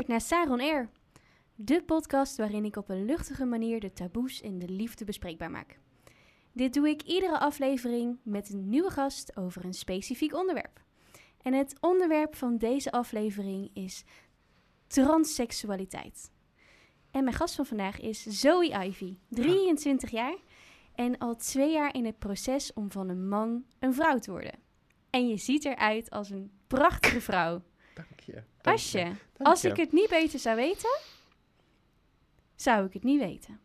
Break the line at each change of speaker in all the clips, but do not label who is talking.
Luistert naar Saron Air, de podcast waarin ik op een luchtige manier de taboes in de liefde bespreekbaar maak. Dit doe ik iedere aflevering met een nieuwe gast over een specifiek onderwerp. En het onderwerp van deze aflevering is transseksualiteit. En mijn gast van vandaag is Zoe Ivy, 23 jaar en al twee jaar in het proces om van een man een vrouw te worden. En je ziet eruit als een prachtige vrouw.
Dank je. dank
Asje,
je, dank
als
je.
ik het niet beter zou weten, zou ik het niet weten.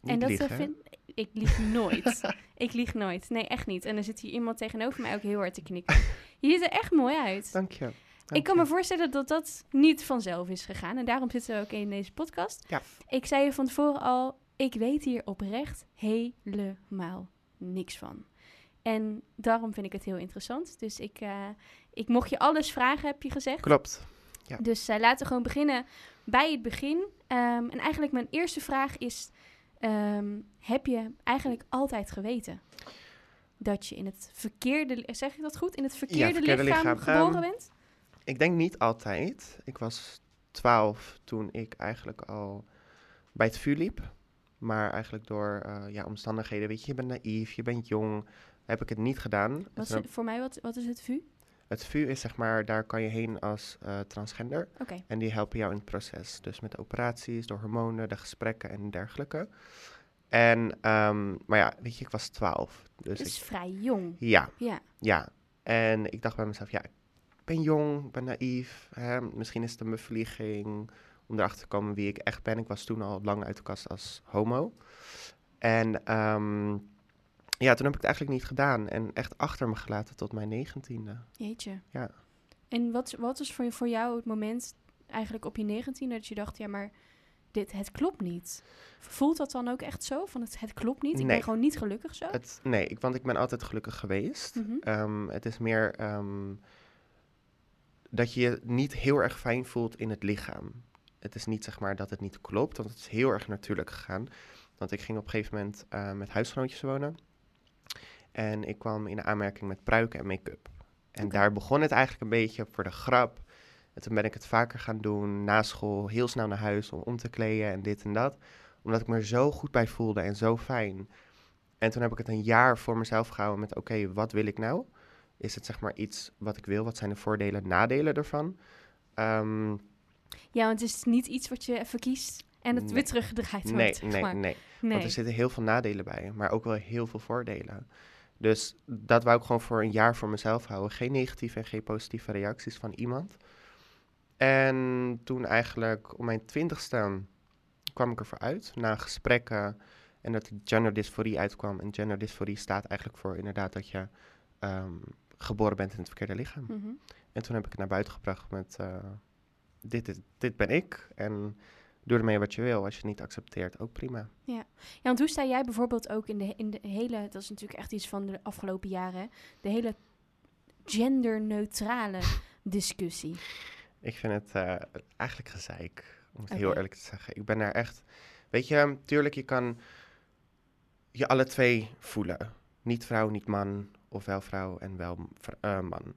Niet
en dat eh, vind ik lieg nooit. ik lieg nooit. Nee, echt niet. En er zit hier iemand tegenover mij ook heel hard te knikken. Je ziet er echt mooi uit.
Dank je.
ik kan me voorstellen dat dat niet vanzelf is gegaan. En daarom zitten we ook in deze podcast.
Ja.
Ik zei je van tevoren al, ik weet hier oprecht helemaal niks van. En daarom vind ik het heel interessant. Dus ik, eh, ik mocht je alles vragen, heb je gezegd.
Klopt. Ja.
Dus eh, laten we gewoon beginnen bij het begin. Ehm, en eigenlijk mijn eerste vraag is: ehm, heb je eigenlijk altijd geweten dat je in het verkeerde, zeg ik dat goed, in het verkeerde,
verkeerde
lichaam,
lichaam.
geboren
Ehm,
bent?
Ik denk niet altijd. Ik was 12 toen ik eigenlijk al bij het vuur liep. Maar eigenlijk door eh, ja, omstandigheden, weet je, je bent naïef, je bent jong, heb ik het niet gedaan.
Wat is voor mij, wat, wat is het VU?
Het vuur is zeg maar, daar kan je heen als eh, transgender. En die helpen jou in het proces. Dus met de operaties, de hormonen, de gesprekken en dergelijke. En, ehm, maar ja, weet je, ik was 12. Dus
dat is
ik,
vrij jong.
ja,
Ja,
Ja, en ik dacht bij mezelf, ja, ik ben jong, ik ben naïef. Hè? Misschien is het een bevlieging om erachter te komen wie ik echt ben. Ik was toen al lang uit de kast als homo. En ehm, ja, toen heb ik het eigenlijk niet gedaan en echt achter me gelaten tot mijn negentiende.
jeetje.
Ja.
En wat, wat is voor, voor jou het moment, eigenlijk op je negentiende, dat je dacht, ja, maar dit, het klopt niet? Voelt dat dan ook echt zo? Van het, het klopt niet? Ik
Nee.
ben gewoon niet gelukkig zo?
Het, nee, ik, want ik ben altijd gelukkig geweest.
Mhm.
Ehm, het is meer ehm, dat je je niet heel erg fijn voelt in het lichaam. Het is niet zeg maar dat het niet klopt, want het is heel erg natuurlijk gegaan. Want ik ging op een gegeven moment eh, met huisgenootjes wonen. En ik kwam in aanmerking met pruiken en make-up. En daar begon het eigenlijk een beetje voor de grap. En toen ben ik het vaker gaan doen, na school, heel snel naar huis om om te kleden en dit en dat. Omdat ik me er zo goed bij voelde en zo fijn. En toen heb ik het een jaar voor mezelf gehouden met, oké, wat wil ik nou? Is het zeg maar iets wat ik wil? Wat zijn de voordelen en nadelen ervan? Ehm,
Ja, want het is niet iets wat je even kiest en het
Nee.
weer teruggedraaid wordt.
nee,
zeg
nee,
maar.
nee.
nee.
Want er zitten heel veel nadelen bij, maar ook wel heel veel voordelen. Dus dat wou ik gewoon voor een jaar voor mezelf houden. Geen negatieve en geen positieve reacties van iemand. En toen eigenlijk om mijn twintigste kwam ik ervoor uit, na gesprekken en dat de genderdysforie uitkwam. En genderdysforie staat eigenlijk voor inderdaad dat je ehm, geboren bent in het verkeerde lichaam.
Mhm.
En toen heb ik het naar buiten gebracht met, eh, dit, is- dit ben ik en doe ermee wat je wil. Als je het niet accepteert, ook prima.
Ja, want hoe sta jij bijvoorbeeld ook in de, in de hele, dat is natuurlijk echt iets van de afgelopen jaren, de hele genderneutrale discussie.
Ik vind het eh, eigenlijk gezeik, om het heel eerlijk te zeggen. Ik ben daar echt... Weet je, tuurlijk, je kan je alle twee voelen. Niet vrouw, niet man, of wel vrouw en wel eh, man.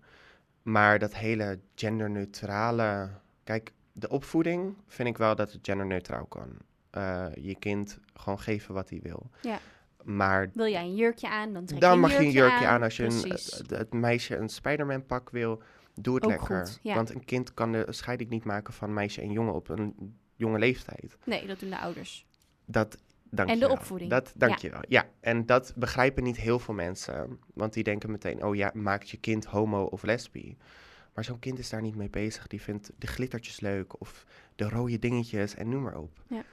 Maar dat hele genderneutrale... Kijk, de opvoeding vind ik wel dat het genderneutraal kan. Eh, je kind gewoon geven wat hij wil.
Ja.
Maar
Wil jij een jurkje aan, dan trek
dan
je een
mag je een jurkje aan.
aan.
Als je een,
Precies.
het, meisje een Spider-Man pak wil, doe het
Ook
lekker.
goed, ja.
Want een kind kan de scheiding niet maken van meisje en jongen op een jonge leeftijd.
Nee, dat doen de ouders.
Dat, dank
En
je
de
wel.
opvoeding.
Dat, dank je wel. Ja, en dat begrijpen niet heel veel mensen. Want die denken meteen, oh ja, maakt je kind homo of lesbi. Maar zo'n kind is daar niet mee bezig. Die vindt de glittertjes leuk of de rode dingetjes en noem maar op.
Ja.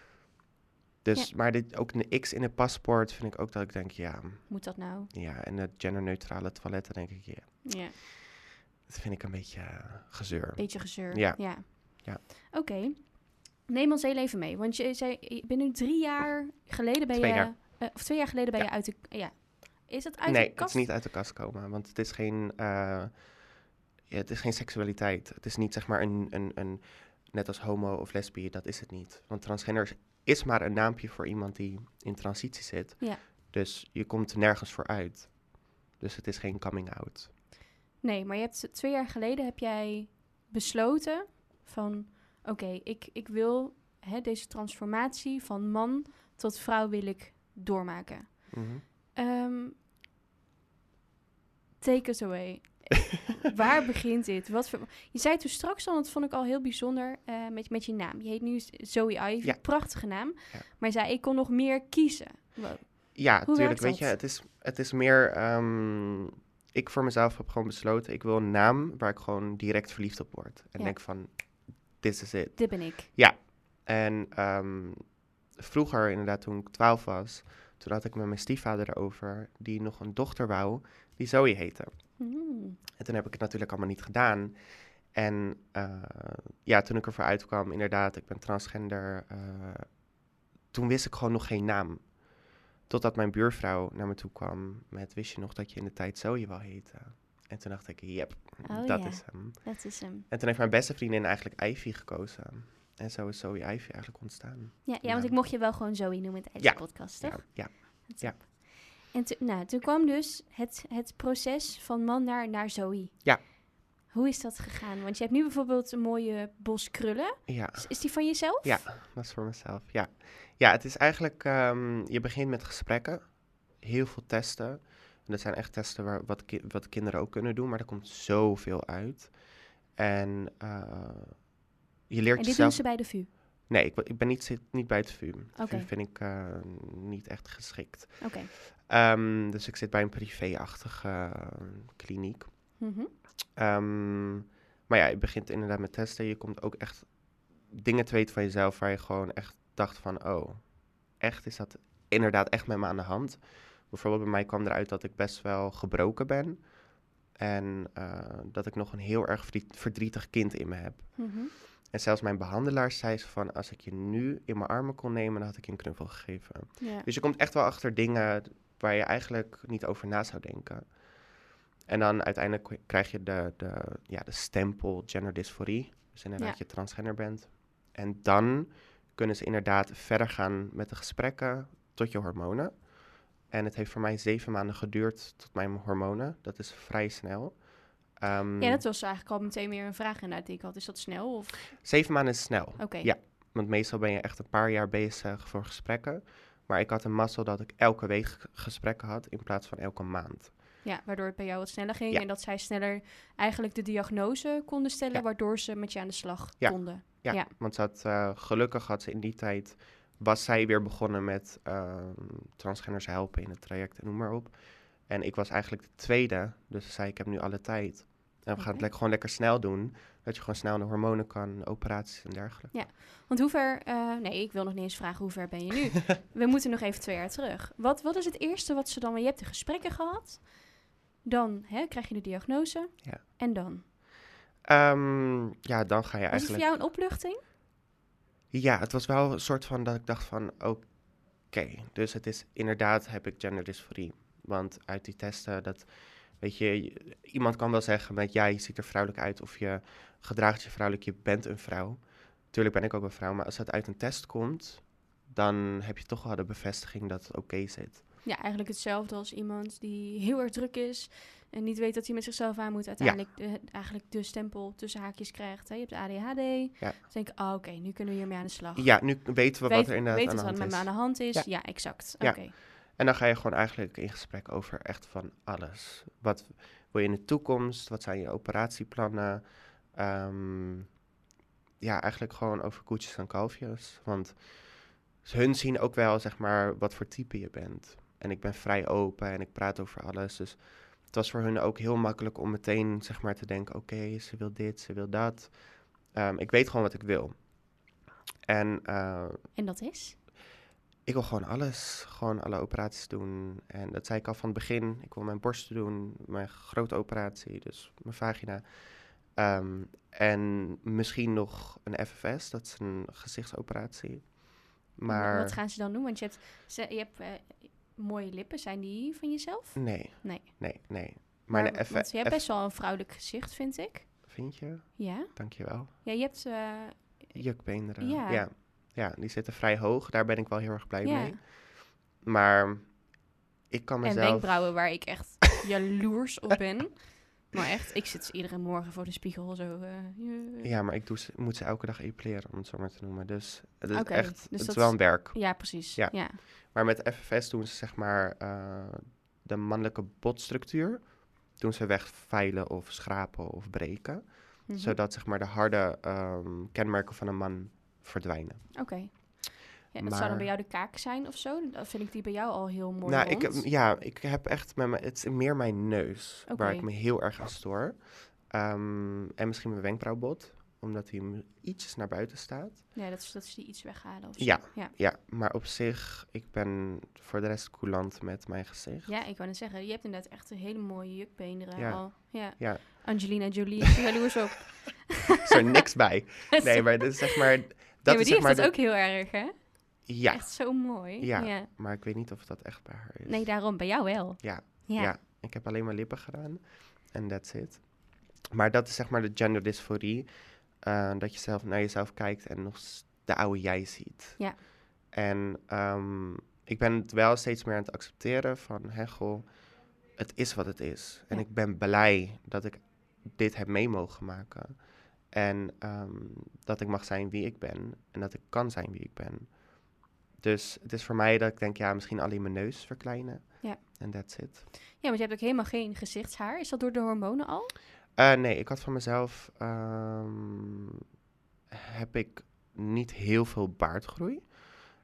Dus, maar dit, ook een X in het paspoort vind ik ook dat ik denk, ja,
Moet dat nou?
ja. En het genderneutrale toiletten denk ik, ja.
Ja,
Dat vind ik een beetje eh, gezeur.
beetje gezeur.
Ja.
ja.
Ja.
Oké. Neem ons heel even mee. Want je zei, je bent nu drie jaar geleden ben
Twee
je...
jaar.
eh, of twee jaar geleden ben
Ja.
je uit de... Ja. Is het uit
nee,
de
het
kast?
is niet uit de kast komen. Want het is geen, eh, ja, het is geen seksualiteit. Het is niet zeg maar een, een, een, net als homo of lesbi, dat is het niet. Want transgender is- maar een naampje voor iemand die in transitie zit.
Ja.
Dus je komt er nergens voor uit. Dus het is geen coming out.
Nee, maar je hebt twee jaar geleden heb jij besloten van... oké, ik, ik wil hè, deze transformatie van man tot vrouw wil ik doormaken.
Mhm.
Ehm, take us away. Waar begint dit? Wat voor... Je zei toen straks al, dat vond ik al heel bijzonder, eh, met, met je naam. Je heet nu Zoe Ivy,
Ja.
prachtige naam.
Ja.
Maar je zei, ik kon nog meer kiezen. Wow.
Ja,
Hoe
tuurlijk. Weet je, het is, het is meer. ehm, ik voor mezelf heb gewoon besloten. Ik wil een naam waar ik gewoon direct verliefd op word. En
Ja.
denk van: this is it.
Dit ben ik.
En ehm, vroeger, inderdaad, toen ik 12 was, toen had ik met mijn stiefvader erover, die nog een dochter wou, die Zoe heette.
Hmm.
En toen heb ik het natuurlijk allemaal niet gedaan. En eh, ja, toen ik ervoor uitkwam, inderdaad, ik ben transgender, eh, toen wist ik gewoon nog geen naam. Totdat mijn buurvrouw naar me toe kwam met, wist je nog dat je in de tijd Zoe wil heten? En toen dacht ik, yep,
Oh,
dat is hem.
Dat is hem.
En toen heeft mijn beste vriendin eigenlijk Ivy gekozen. En zo is Zoe Ivy eigenlijk ontstaan.
Ja, ja, want ik mocht je wel gewoon Zoe noemen tijdens
Ja.
de podcast, toch?
Ja, ja. Ja.
En nou, toen kwam dus het, het proces van man naar, naar Zoe.
Ja.
Hoe is dat gegaan? Want je hebt nu bijvoorbeeld een mooie bos krullen.
ja.
Is, is die van jezelf?
Ja, dat is voor mezelf. Ja, ja het is eigenlijk, ehm, je begint met gesprekken, heel veel testen. En dat zijn echt testen waar, wat, ki- wat kinderen ook kunnen doen, maar er komt zoveel uit. En eh, je leert
En dit
jezelf...
doen ze bij de VU.
Nee, ik, ben- ik ben niet, zit niet bij het VU.
Oké.
VU vind ik eh, niet echt geschikt.
Oké.
Ehm, dus ik zit bij een privé-achtige eh, kliniek.
Mhm.
Ehm, maar ja, je begint inderdaad met testen. Je komt ook echt dingen te weten van jezelf waar je gewoon echt dacht van, oh, echt is dat inderdaad echt met me aan de hand. Bijvoorbeeld bij mij kwam eruit dat ik best wel gebroken ben. En eh, dat ik nog een heel erg verdriet- verdrietig kind in me heb.
Mhm.
En zelfs mijn behandelaar zei ze van, als ik je nu in mijn armen kon nemen, dan had ik je een knuffel gegeven. Dus je komt echt wel achter dingen waar je eigenlijk niet over na zou denken. En dan uiteindelijk krijg je de, de, ja, de stempel genderdysforie. Dus inderdaad
Ja.
je transgender bent. En dan kunnen ze inderdaad verder gaan met de gesprekken tot je hormonen. En het heeft voor mij zeven maanden geduurd tot mijn hormonen. Dat is vrij snel. Ehm,
ja, dat was eigenlijk al meteen meer een vraag inderdaad die ik had. Is dat snel? Of...
Zeven maanden is snel.
Oké.
Ja. Want meestal ben je echt een paar jaar bezig voor gesprekken. Maar ik had een mazzel dat ik elke week gesprekken had in plaats van elke maand.
Ja, waardoor het bij jou wat sneller ging.
Ja.
En dat zij sneller eigenlijk de diagnose konden stellen,
Ja.
waardoor ze met je aan de slag
Ja.
konden.
Ja,
Ja.
want ze had, eh, gelukkig had ze in die tijd, was zij weer begonnen met ehm, transgenders helpen in het traject en noem maar op. En ik was eigenlijk de tweede, dus ze zei ik heb nu alle tijd. En we gaan het gewoon lekker snel doen, dat je gewoon snel de hormonen kan, operaties en dergelijke.
Want hoe ver... eh, nee, ik wil nog niet eens vragen hoe ver ben je nu. We moeten nog even twee jaar terug. Wat, wat is het eerste wat ze dan... Je hebt de gesprekken gehad. Dan hè, krijg je de diagnose.
Ja.
En dan?
Ehm, ja, dan ga je
Was het voor
eigenlijk...
jou een opluchting?
Ja, het was wel een soort van dat ik dacht van, oké, dus het is inderdaad heb ik genderdysforie. Want uit die testen, dat, weet je, iemand kan wel zeggen met, ja, je ziet er vrouwelijk uit of je gedraagt je vrouwelijk, je bent een vrouw. Tuurlijk ben ik ook een vrouw, maar als het uit een test komt, dan heb je toch wel de bevestiging dat het oké zit.
Ja, eigenlijk hetzelfde als iemand die heel erg druk is... en niet weet dat hij met zichzelf aan moet. Uiteindelijk de, eigenlijk de stempel tussen haakjes krijgt. Hè? Je hebt ADHD.
Ja.
Dan denk ik, oh, oké, nu kunnen we hiermee aan de slag.
Ja, nu weten we wat er inderdaad aan de
wat er
hand
met
is.
me aan de hand is.
Ja.
Ja, exact. Oké.
En dan ga je gewoon eigenlijk in gesprek over echt van alles. Wat wil je in de toekomst? Wat zijn je operatieplannen? Ehm, ja, eigenlijk gewoon over koetjes en kalfjes. Want hun zien ook wel, zeg maar, wat voor type je bent. En ik ben vrij open en ik praat over alles. Dus het was voor hun ook heel makkelijk om meteen, zeg maar, te denken... oké, ze wil dit, ze wil dat. Ehm, ik weet gewoon wat ik wil. En eh,
En dat is?
Ik wil gewoon alles, gewoon alle operaties doen. En dat zei ik al van het begin. Ik wil mijn borsten doen, mijn grote operatie, dus mijn vagina. Ehm, en misschien nog een FFS, dat is een gezichtsoperatie. Maar
Wat gaan ze dan doen? Want je hebt, ze, je hebt eh, mooie lippen. Zijn die van jezelf?
nee,
Nee.
nee, nee. Maar,
Maar, je hebt best wel een vrouwelijk gezicht, vind ik.
vind je?
Ja?
Dankjewel.
Ja, je hebt... eh,
Jukbeenderen.
Ja.
ja. Ja, die zitten vrij hoog. Daar ben ik wel heel erg blij
Ja.
mee. Maar ik kan
en
mezelf...
wenkbrauwen waar ik echt jaloers op ben. Maar echt, ik zit iedere morgen voor de spiegel zo. eh, ja.
Ja, maar ik doe ze, moet ze elke dag epileren, om het zo maar te noemen. Dus het is echt,
dus
het
dat
is wel een werk.
Ja, precies.
Ja.
Ja.
Maar met FFS doen ze zeg maar eh, de mannelijke botstructuur. Doen ze wegveilen of schrapen of breken.
Mhm.
Zodat zeg maar de harde ehm, kenmerken van een man verdwijnen.
Oké. Ja, dat zou dan bij jou de kaak zijn of zo? Dan vind ik die bij jou al heel mooi
nou, ik,
rond.
ja, ik heb echt met mijn, het is meer mijn neus waar ik me heel erg aan stoor. Ehm, en misschien mijn wenkbrauwbot, omdat hij ietsjes naar buiten staat.
Ja, dat is, dat is die iets weghalen of zo.
Ja.
ja.
Ja, maar op zich, ik ben voor de rest coulant met mijn gezicht.
Ja, ik wou net zeggen, je hebt inderdaad echt een hele mooie jukbeenderen
Ja.
al. Ja.
Ja.
Angelina Jolie is er jaloers op.
is er niks bij. Nee, maar dit is zeg maar... Dat
ja, maar
is
die
zeg
heeft
maar
dat
de-
ook heel erg, hè?
Ja,
Echt zo mooi.
Ja. maar ik weet niet of dat echt bij haar is.
Nee, daarom, bij jou wel.
Ja,
Ja.
ja. ik heb alleen mijn lippen gedaan. En that's it. Maar dat is zeg maar de genderdysforie. eh, dat je zelf naar jezelf kijkt en nog de oude jij ziet.
Ja.
En ehm, ik ben het wel steeds meer aan het accepteren van... Goh, het is wat het is. En
Ja.
ik ben blij dat ik dit heb mee mogen maken. En ehm, dat ik mag zijn wie ik ben. En dat ik kan zijn wie ik ben. Dus het is voor mij dat ik denk, ja, misschien alleen mijn neus verkleinen.
Ja.
En that's it.
Ja, want je hebt ook helemaal geen gezichtshaar. Is dat door de hormonen al?
Eh, nee, ik had van mezelf... ehm, heb ik niet heel veel baardgroei.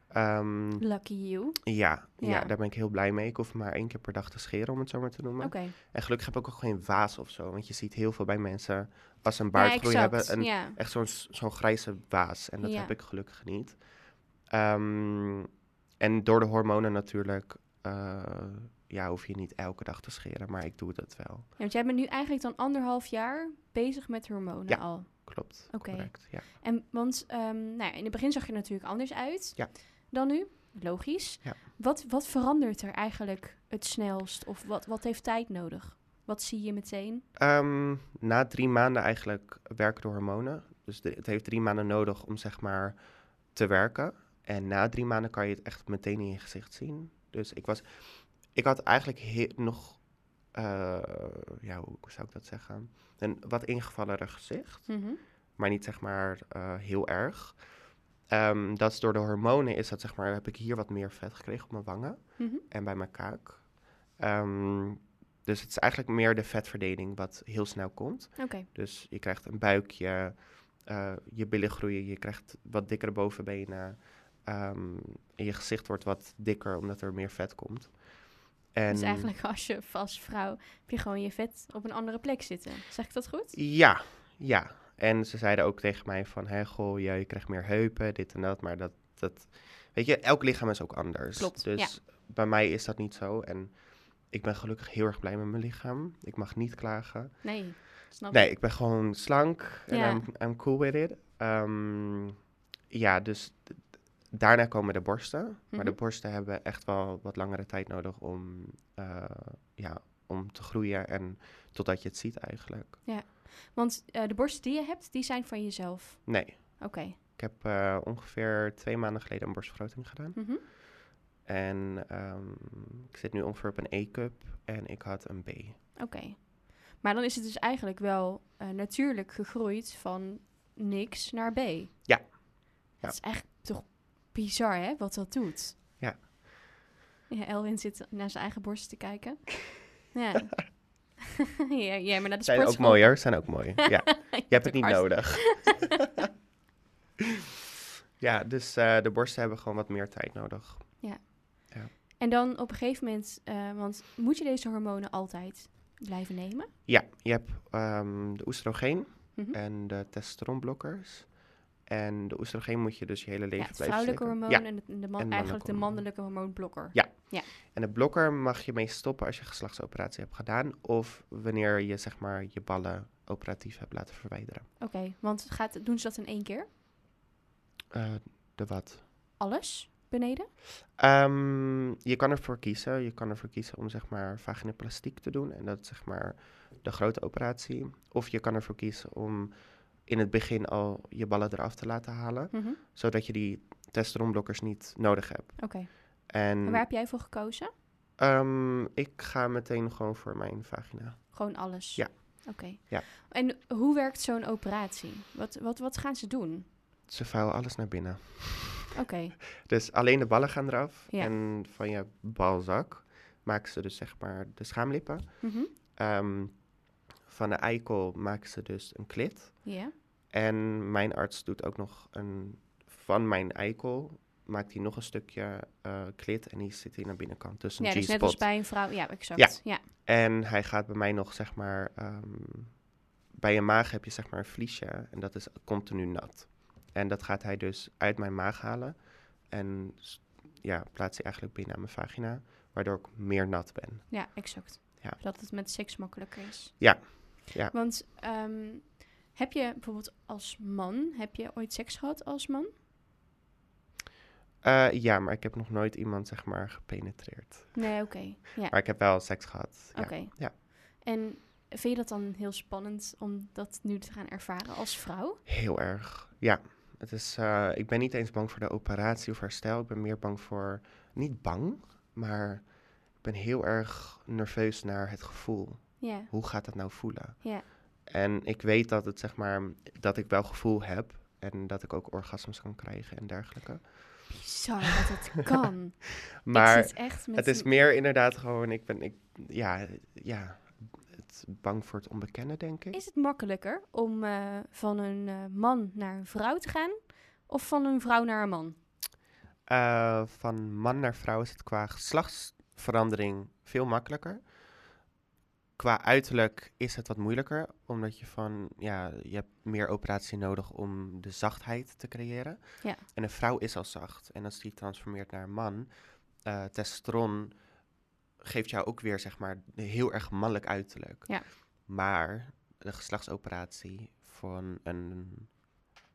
Ehm,
Lucky you.
ja, ja.
Ja.
daar ben ik heel blij mee. Ik hoef maar één keer per dag te scheren, om het zo maar te noemen. En gelukkig heb ik ook geen waas of zo. Want je ziet heel veel bij mensen, als ze een
Ja,
baardgroei
exact.
hebben... Een,
ja.
Echt zo'n zo'n grijze waas. En dat
Ja.
heb ik gelukkig niet. Ehm, en door de hormonen natuurlijk... eh, ja, hoef je niet elke dag te scheren. Maar ik doe dat wel.
Ja, want jij bent nu eigenlijk dan anderhalf jaar bezig met hormonen
Ja.
al.
Klopt.
Oké.
Ja.
En want ehm, nou ja, in het begin zag je er natuurlijk anders uit
Ja.
Dan nu. Logisch.
Ja.
Wat, wat verandert er eigenlijk het snelst? Of wat, wat heeft tijd nodig? Wat zie je meteen?
Ehm, na drie maanden eigenlijk werken de hormonen. Dus de- het heeft drie maanden nodig om zeg maar te werken. En na drie maanden kan je het echt meteen in je gezicht zien. Dus ik was, ik had eigenlijk nog, eh, ja, hoe zou ik dat zeggen? Een wat ingevallen gezicht,
Mhm.
maar niet zeg maar eh, heel erg. Ehm, dat is door de hormonen is dat zeg maar, heb ik hier wat meer vet gekregen op mijn wangen
Mhm.
en bij mijn kaak. Ehm, dus het is eigenlijk meer de vetverdeling wat heel snel komt.
Oké.
Dus je krijgt een buikje, eh, je billen groeien, je krijgt wat dikkere bovenbenen. ehm, en je gezicht wordt wat dikker omdat er meer vet komt. En
Dus eigenlijk als je vast vrouw, heb je gewoon je vet op een andere plek zitten. Zeg ik dat goed?
Ja, ja. En ze zeiden ook tegen mij van, hé, goh, ja, je krijgt meer heupen, dit en dat. Maar dat, dat, weet je, elk lichaam is ook anders.
Klopt,
Dus bij mij is dat niet zo. En ik ben gelukkig heel erg blij met mijn lichaam. Ik mag niet klagen.
Nee. Snap
Nee,
ik.
ben gewoon slank en
Ja.
I'm, I'm cool with it. Ehm, ja, dus daarna komen de borsten. Maar de
Mhm.
borsten hebben echt wel wat langere tijd nodig om, eh, ja, om te groeien en totdat je het ziet eigenlijk.
Want eh, de borsten die je hebt, die zijn van jezelf.
Nee,
Oké.
ik heb eh, ongeveer twee maanden geleden een borstvergroting gedaan.
Mhm.
En ehm, ik zit nu ongeveer op een E-cup en ik had een B.
Oké. Maar dan is het dus eigenlijk wel eh, natuurlijk gegroeid van niks naar B.
Ja.
Dat is echt toch bizar, hè, wat dat doet.
Ja.
Ja, Elwin zit naar zijn eigen borst te kijken. Ja. ja, ja, maar de
Zijn ook
sportschool.
mooi hoor, zijn ook mooi. Ja, je hebt het niet nodig. ja, dus eh, de borsten hebben gewoon wat meer tijd nodig.
En dan op een gegeven moment, eh, want moet je deze hormonen altijd blijven nemen?
Ja, je hebt ehm, de oestrogeen
Mhm.
en de testosteronblokkers. En de oestrogeen moet je dus je hele
Ja,
leven
het
blijven
vrouwelijke
slikken.
hormoon
Ja,
en, het, de man,
en
eigenlijk de
mannelijke
mannelijke hormoonblokker.
Ja. En de blokker mag je mee stoppen als je geslachtsoperatie hebt gedaan. Of wanneer je zeg maar je ballen operatief hebt laten verwijderen.
Oké, want gaat, doen ze dat in één keer?
Eh, de wat?
Alles beneden?
Ehm, je kan ervoor kiezen. Je kan ervoor kiezen om zeg maar vaginoplastiek te doen. En dat is zeg maar de grote operatie. Of je kan ervoor kiezen om in het begin al je ballen eraf te laten halen.
Mhm.
Zodat je die testosteronblokkers niet nodig hebt.
Oké.
En
En waar heb jij voor gekozen?
ehm, ik ga meteen gewoon voor mijn vagina.
Gewoon alles?
Ja.
Oké.
Ja.
En hoe werkt zo'n operatie? Wat, wat, wat gaan ze doen?
Ze vouwen alles naar binnen.
Oké.
Dus alleen de ballen gaan eraf.
Ja.
En van je balzak maken ze dus zeg maar de schaamlippen. Ehm, van de eikel maken ze dus een klit.
Ja.
En mijn arts doet ook nog een... Van mijn eikel maakt hij nog een stukje eh, klit. En die zit in de binnenkant
Ja,
een
dus net als bij een vrouw. Ja, exact. Ja.
En hij gaat bij mij nog, zeg maar, ehm, bij je maag heb je zeg maar een vliesje en dat is continu nat. En dat gaat hij dus uit mijn maag halen en ja, plaatst hij eigenlijk binnen aan mijn vagina, waardoor ik meer nat ben.
Ja, exact.
Ja.
Zodat het met seks makkelijker is.
Ja, ja.
Want ehm, heb je bijvoorbeeld als man, heb je ooit seks gehad als man?
Eh, ja, maar ik heb nog nooit iemand, zeg maar, gepenetreerd.
Nee, oké. Ja,
Maar ik heb wel seks gehad. Ja.
oké.
ja.
En vind je dat dan heel spannend om dat nu te gaan ervaren als vrouw?
Heel erg, ja. Het is, eh, ik ben niet eens bang voor de operatie of herstel. Ik ben meer bang voor, niet bang, maar ik ben heel erg nerveus naar het gevoel.
Ja,
hoe gaat dat nou voelen?
ja.
En ik weet dat het zeg maar dat ik wel gevoel heb en dat ik ook orgasmes kan krijgen en dergelijke.
Bizar dat het kan.
Maar
zit echt met
het is meer inderdaad gewoon, ik ben, ik, ja, ja, het bang voor het onbekende denk ik.
Is het makkelijker om eh, van een eh, man naar een vrouw te gaan of van een vrouw naar een man?
Eh, van man naar vrouw is het qua geslachtsverandering veel makkelijker. Qua uiterlijk is het wat moeilijker, omdat je van, ja, je hebt meer operatie nodig om de zachtheid te creëren.
Ja.
En een vrouw is al zacht. En als die transformeert naar een man, eh testosteron geeft jou ook weer, zeg maar, een heel erg mannelijk uiterlijk.
Ja.
Maar de geslachtsoperatie van een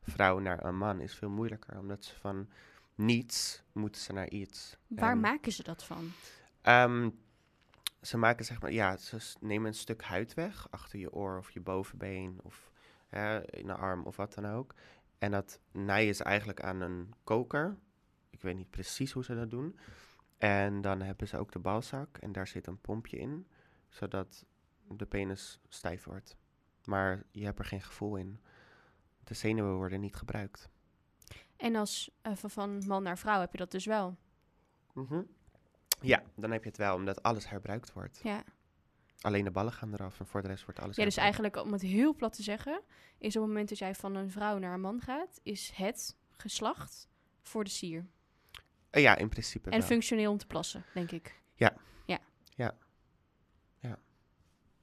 vrouw naar een man is veel moeilijker, omdat ze van niets moeten ze naar iets.
Waar
En,
maken ze dat van?
ehm, ze maken zeg maar, ja, ze nemen een stuk huid weg achter je oor of je bovenbeen of hè, in de arm of wat dan ook. En dat naaien ze eigenlijk aan een koker. Ik weet niet precies hoe ze dat doen. En dan hebben ze ook de balzak en daar zit een pompje in, zodat de penis stijf wordt. Maar je hebt er geen gevoel in. De zenuwen worden niet gebruikt.
En als eh, van, van man naar vrouw heb je dat dus wel.
Mhm. Ja, dan heb je het wel, omdat alles herbruikt wordt.
Ja,
Alleen de ballen gaan eraf en voor de rest wordt alles
ja dus
herbruikt.
eigenlijk om het heel plat te zeggen, is op het moment dat jij van een vrouw naar een man gaat, is het geslacht voor de sier.
Eh, ja, in principe
En
wel.
functioneel om te plassen, denk ik.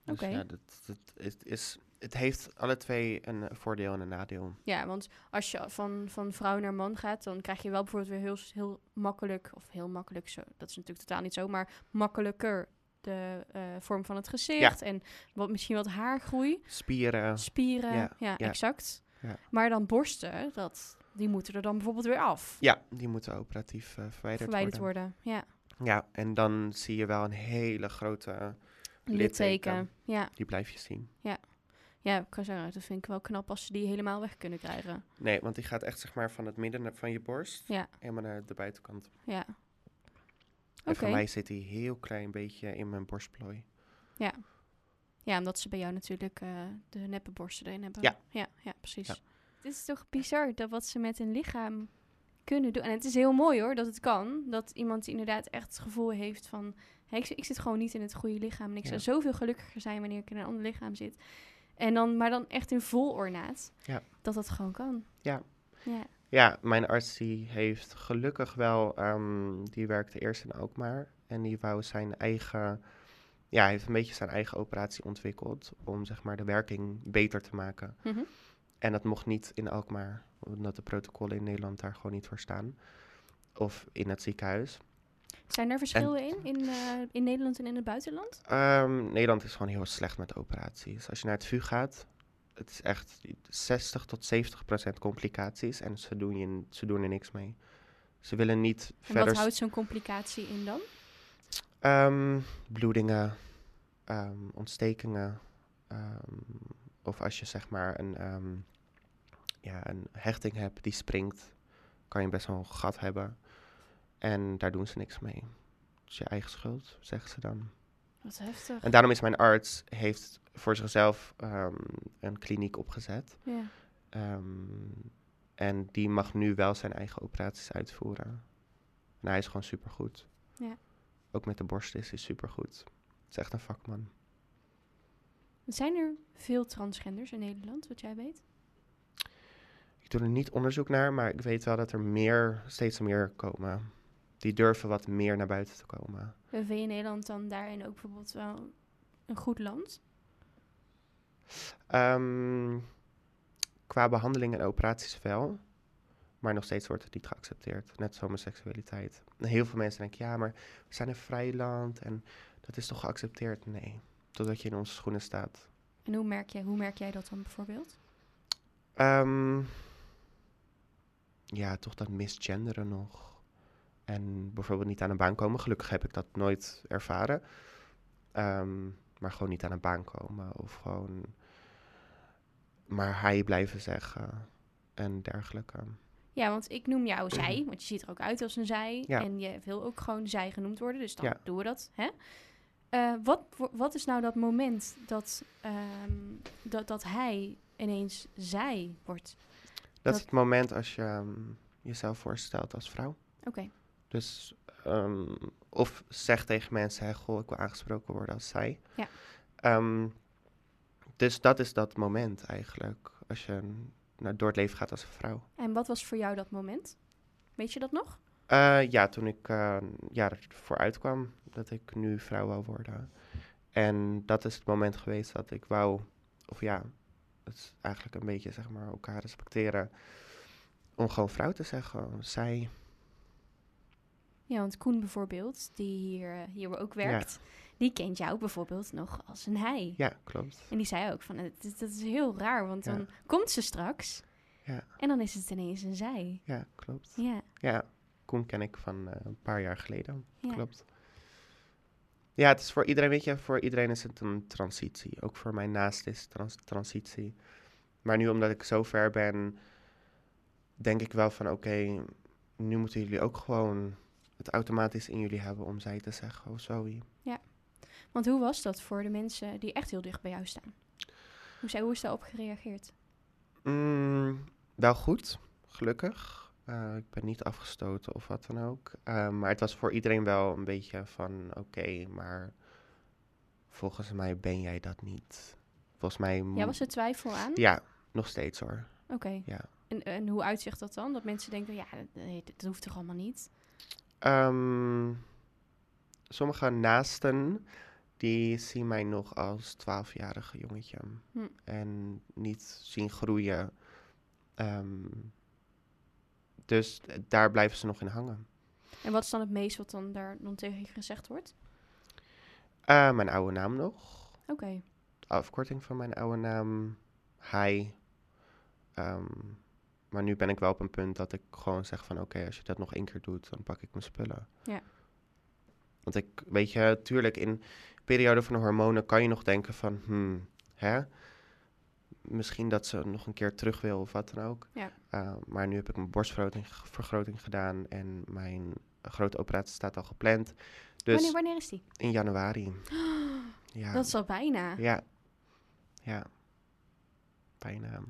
Dus
Oké.
ja, dat, dat, het, is, het heeft alle twee een voordeel en een nadeel.
Ja, want als je van, van vrouw naar man gaat, dan krijg je wel bijvoorbeeld weer heel, heel makkelijk, of heel makkelijk, zo, dat is natuurlijk totaal niet zo, maar makkelijker de eh, vorm van het gezicht en wat, misschien wat haargroei,
Spieren,
spieren, ja,
Ja, ja.
exact.
Ja.
Maar dan borsten, dat, die moeten er dan bijvoorbeeld weer af,
ja, die moeten operatief eh, verwijderd,
verwijderd
worden.
worden. Ja,
Ja, en dan zie je wel een hele grote,
litteken.
Litteken.
Ja.
die blijf je zien.
ja, ik kan zeggen, dat vind ik wel knap als ze die helemaal weg kunnen krijgen.
Nee, want die gaat echt zeg maar van het midden naar- van je borst
Ja,
helemaal naar de buitenkant.
ja.
En voor
Oké.
mij zit die heel klein beetje in mijn borstplooi.
Ja, omdat ze bij jou natuurlijk eh, de neppe borsten erin hebben.
Ja.
ja, ja precies.
Ja.
Het is toch bizar dat wat ze met een lichaam kunnen doen. En het is heel mooi hoor, dat het kan. Dat iemand die inderdaad echt het gevoel heeft van... Hé, ik, ik zit gewoon niet in het goede lichaam. En ik
Ja.
zou zoveel gelukkiger zijn wanneer ik in een ander lichaam zit. En dan, maar dan echt in vol ornaat.
Ja.
Dat dat gewoon kan.
Ja.
Ja,
Ja, mijn arts die heeft gelukkig wel, ehm, die werkte eerst in Alkmaar. En die wou zijn eigen, ja, hij heeft een beetje zijn eigen operatie ontwikkeld. Om zeg maar de werking beter te maken.
Mhm.
En dat mocht niet in Alkmaar, omdat de protocollen in Nederland daar gewoon niet voor staan. Of in het ziekenhuis.
Zijn er verschillen in, in, eh, in Nederland en in het buitenland?
Ehm, Nederland is gewoon heel slecht met operaties. Als je naar het VU gaat, het is echt 60 tot 70 procent complicaties. En ze doen, je, ze doen er niks mee. Ze willen niet
En
verder...
wat houdt zo'n complicatie in dan?
Ehm, bloedingen, ehm, ontstekingen. of als je zeg maar een, ja, een hechting hebt die springt, kan je best wel een gat hebben. En daar doen ze niks mee. Het is je eigen schuld, zeggen ze dan.
Wat heftig.
En daarom is mijn arts heeft voor zichzelf ehm, een kliniek opgezet.
Ja.
Ehm, en die mag nu wel zijn eigen operaties uitvoeren. En hij is gewoon supergoed.
Ja.
Ook met de borst is hij supergoed. Het is echt een vakman.
Zijn er veel transgenders in Nederland, wat jij weet?
Ik doe er niet onderzoek naar, maar ik weet wel dat er meer, steeds meer komen. Die durven wat meer naar buiten te komen.
En vind je Nederland dan daarin ook bijvoorbeeld wel een goed land?
Ehm, qua behandeling en operaties wel. Maar nog steeds wordt het niet geaccepteerd. Net als homoseksualiteit. Heel veel mensen denken, ja, maar we zijn een vrij land en dat is toch geaccepteerd? Nee, totdat je in onze schoenen staat.
En hoe merk jij, hoe merk jij dat dan bijvoorbeeld?
Ehm, ja, toch dat misgenderen nog. En bijvoorbeeld niet aan een baan komen. Gelukkig heb ik dat nooit ervaren. Ehm, maar gewoon niet aan een baan komen. Of gewoon maar hij blijven zeggen. En dergelijke.
Ja, want ik noem jou zij, want je ziet er ook uit als een zij.
Ja.
En je wil ook gewoon zij genoemd worden, dus dan
Ja.
doen we dat. Hè? Eh, wat, wat is nou dat moment dat, ehm, dat, dat hij ineens zij wordt?
Dat,
Dat-
is het moment als je ehm, jezelf voorstelt als vrouw.
Oké,
Dus, ehm, of zeg tegen mensen, hè, goh, ik wil aangesproken worden als zij.
Ja.
Ehm, dus dat is dat moment eigenlijk, als je nou, door het leven gaat als een vrouw.
en wat was voor jou dat moment? Weet je dat nog?
Eh, ja, toen ik eh ja, ervoor uitkwam dat ik nu vrouw wou worden. En dat is het moment geweest dat ik wou, of ja, het is eigenlijk een beetje zeg maar elkaar respecteren. Om gewoon vrouw te zeggen. Zij,
Ja, want Koen bijvoorbeeld, die hier, eh, hier ook werkt, die kent jou bijvoorbeeld nog als een hij.
ja, klopt.
En die zei ook van, het, is- dat is heel raar, want
Ja.
dan komt ze straks
Ja.
en dan is het ineens een zij.
Ja, klopt.
Ja,
Ja, Koen ken ik van eh, een paar jaar geleden. Klopt. Ja, het is voor iedereen, weet je, voor iedereen is het een transitie. Ook voor mij naast is het trans transitie. Maar nu omdat ik zo ver ben, denk ik wel van oké, nu moeten jullie ook gewoon het automatisch in jullie hebben om zij te zeggen, oh sorry.
Want hoe was dat voor de mensen die echt heel dicht bij jou staan? Hoe, zij, hoe is daarop gereageerd?
Mm, wel goed, gelukkig. Eh, ik ben niet afgestoten of wat dan ook. Eh, maar het was voor iedereen wel een beetje van oké, maar volgens mij ben jij dat niet. Volgens mij...
Ja, was er twijfel aan?
Ja, nog steeds hoor.
Oké.
Ja.
En, en hoe uitzicht dat dan? Dat mensen denken, ja, nee, dat hoeft toch allemaal niet?
Ehm, sommige naasten, die zien mij nog als twaalfjarige jongetje.
Hm.
En niet zien groeien. Ehm, dus daar blijven ze nog in hangen.
En wat is dan het meest wat dan daar dan tegen je gezegd wordt?
Eh, mijn oude naam nog.
Oké.
Afkorting van mijn oude naam. Hij. Ehm, maar nu ben ik wel op een punt dat ik gewoon zeg van... Oké, als je dat nog één keer doet, dan pak ik mijn spullen.
Ja.
Want ik, weet je, tuurlijk in periode van de hormonen kan je nog denken van... Hmm, hè? Misschien dat ze nog een keer terug wil of wat dan ook.
Ja.
Eh, maar nu heb ik mijn borstvergroting vergroting gedaan en mijn grote operatie staat al gepland. Dus
Wanneer, wanneer is die?
in januari. Ja.
Dat is al bijna.
Ja. Ja. Bijna.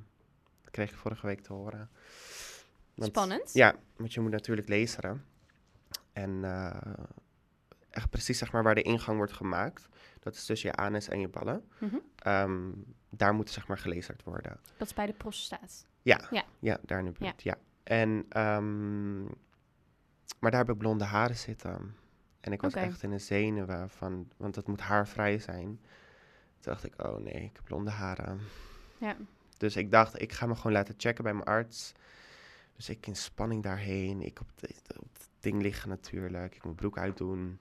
Dat kreeg ik vorige week te horen. Want-
Spannend.
Ja, want je moet natuurlijk lezen. En eh, echt precies zeg maar waar de ingang wordt gemaakt. Dat is tussen je anus en je ballen.
Mhm.
Ehm, daar moet zeg maar gelezerd worden.
Dat is bij de prostaat.
Ja,
Ja.
ja. daar in de buurt, ja. En, ehm, maar daar heb ik blonde haren zitten. En ik was echt in de zenuwen van, want het moet haarvrij zijn. Toen dacht ik, oh nee, ik heb blonde haren.
Ja.
Dus ik dacht, ik ga me gewoon laten checken bij mijn arts. Dus ik in spanning daarheen. Ik op, het ding liggen natuurlijk. Ik moet broek uitdoen.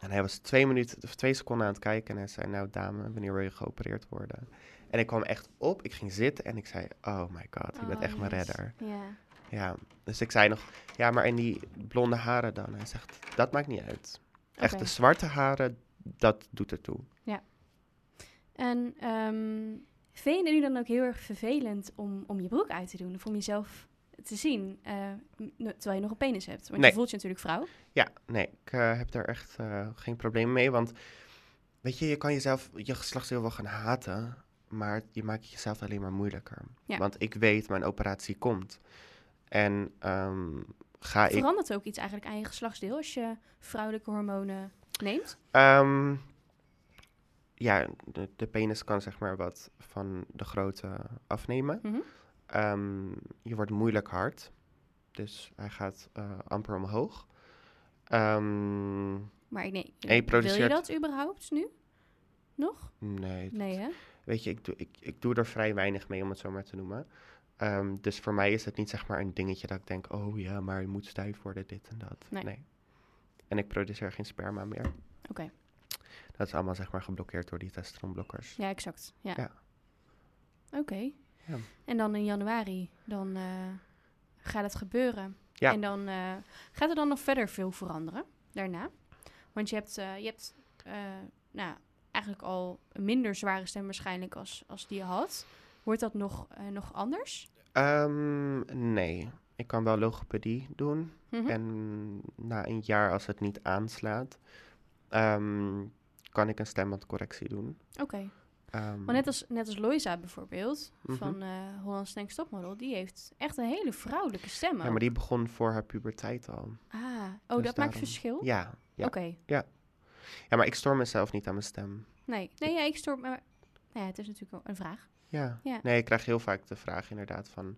En hij was twee minuten, of twee seconden aan het kijken. En hij zei, nou dame, wanneer wil je geopereerd worden? En ik kwam echt op. Ik ging zitten en ik zei, oh my god, je bent
Oh,
echt mijn
yes.
redder.
Ja.
Ja, dus ik zei nog, ja, maar en die blonde haren dan? Hij zegt, dat maakt niet uit. Echt
Oké.
de zwarte haren, dat doet ertoe.
En ehm, vind je het nu dan ook heel erg vervelend om, om je broek uit te doen? Of om jezelf te zien, eh, terwijl je nog een penis hebt? Want
Nee.
je voelt je natuurlijk vrouw.
Ja, nee, ik eh, heb daar echt eh, geen probleem mee. Want weet je, je kan jezelf, je geslachtsdeel wel gaan haten, maar je maakt jezelf alleen maar moeilijker.
Ja.
Want ik weet, mijn operatie komt. En ehm, ga ik...
Verandert ook iets eigenlijk aan je geslachtsdeel als je vrouwelijke hormonen neemt?
Ehm, ja, de, de penis kan zeg maar wat van de grootte afnemen.
Mhm.
Ehm, je wordt moeilijk hard. Dus hij gaat eh, amper omhoog. Ehm,
Maar ik nee,
je
wil je dat überhaupt nu? Nog?
nee,
Nee, hè?
weet je, ik doe, ik, ik doe er vrij weinig mee om het zo maar te noemen. Ehm, dus voor mij is het niet zeg maar een dingetje dat ik denk, oh ja, maar je moet stijf worden, dit en dat.
Nee.
En ik produceer geen sperma meer.
Oké.
Dat is allemaal zeg maar geblokkeerd door die testosteronblokkers.
Ja, exact. Ja.
Ja.
Oké.
Ja.
En dan in januari, dan eh, gaat het gebeuren.
Ja.
En dan eh, gaat er dan nog verder veel veranderen daarna. Want je hebt, eh, je hebt nou, eigenlijk al een minder zware stem waarschijnlijk als, als die je had. Wordt dat nog, nog anders?
Ehm, nee, ik kan wel logopedie doen.
Mhm.
En na een jaar, als het niet aanslaat, ehm, kan ik een stembandcorrectie doen.
Oké.
Ehm,
Maar net als, net als Loisa bijvoorbeeld,
Mhm.
van eh Holland's Next Topmodel, die heeft echt een hele vrouwelijke stem
ja, maar die begon voor haar puberteit al.
Ah, oh,
Dus
dat maakt verschil?
Ja, ja.
Oké.
ja, maar ik stoor mezelf niet aan mijn stem.
Nee, nee ja, ik stoor me. Nou ja, het is natuurlijk een vraag.
Ja.
Ja.
Nee, ik krijg heel vaak de vraag inderdaad van...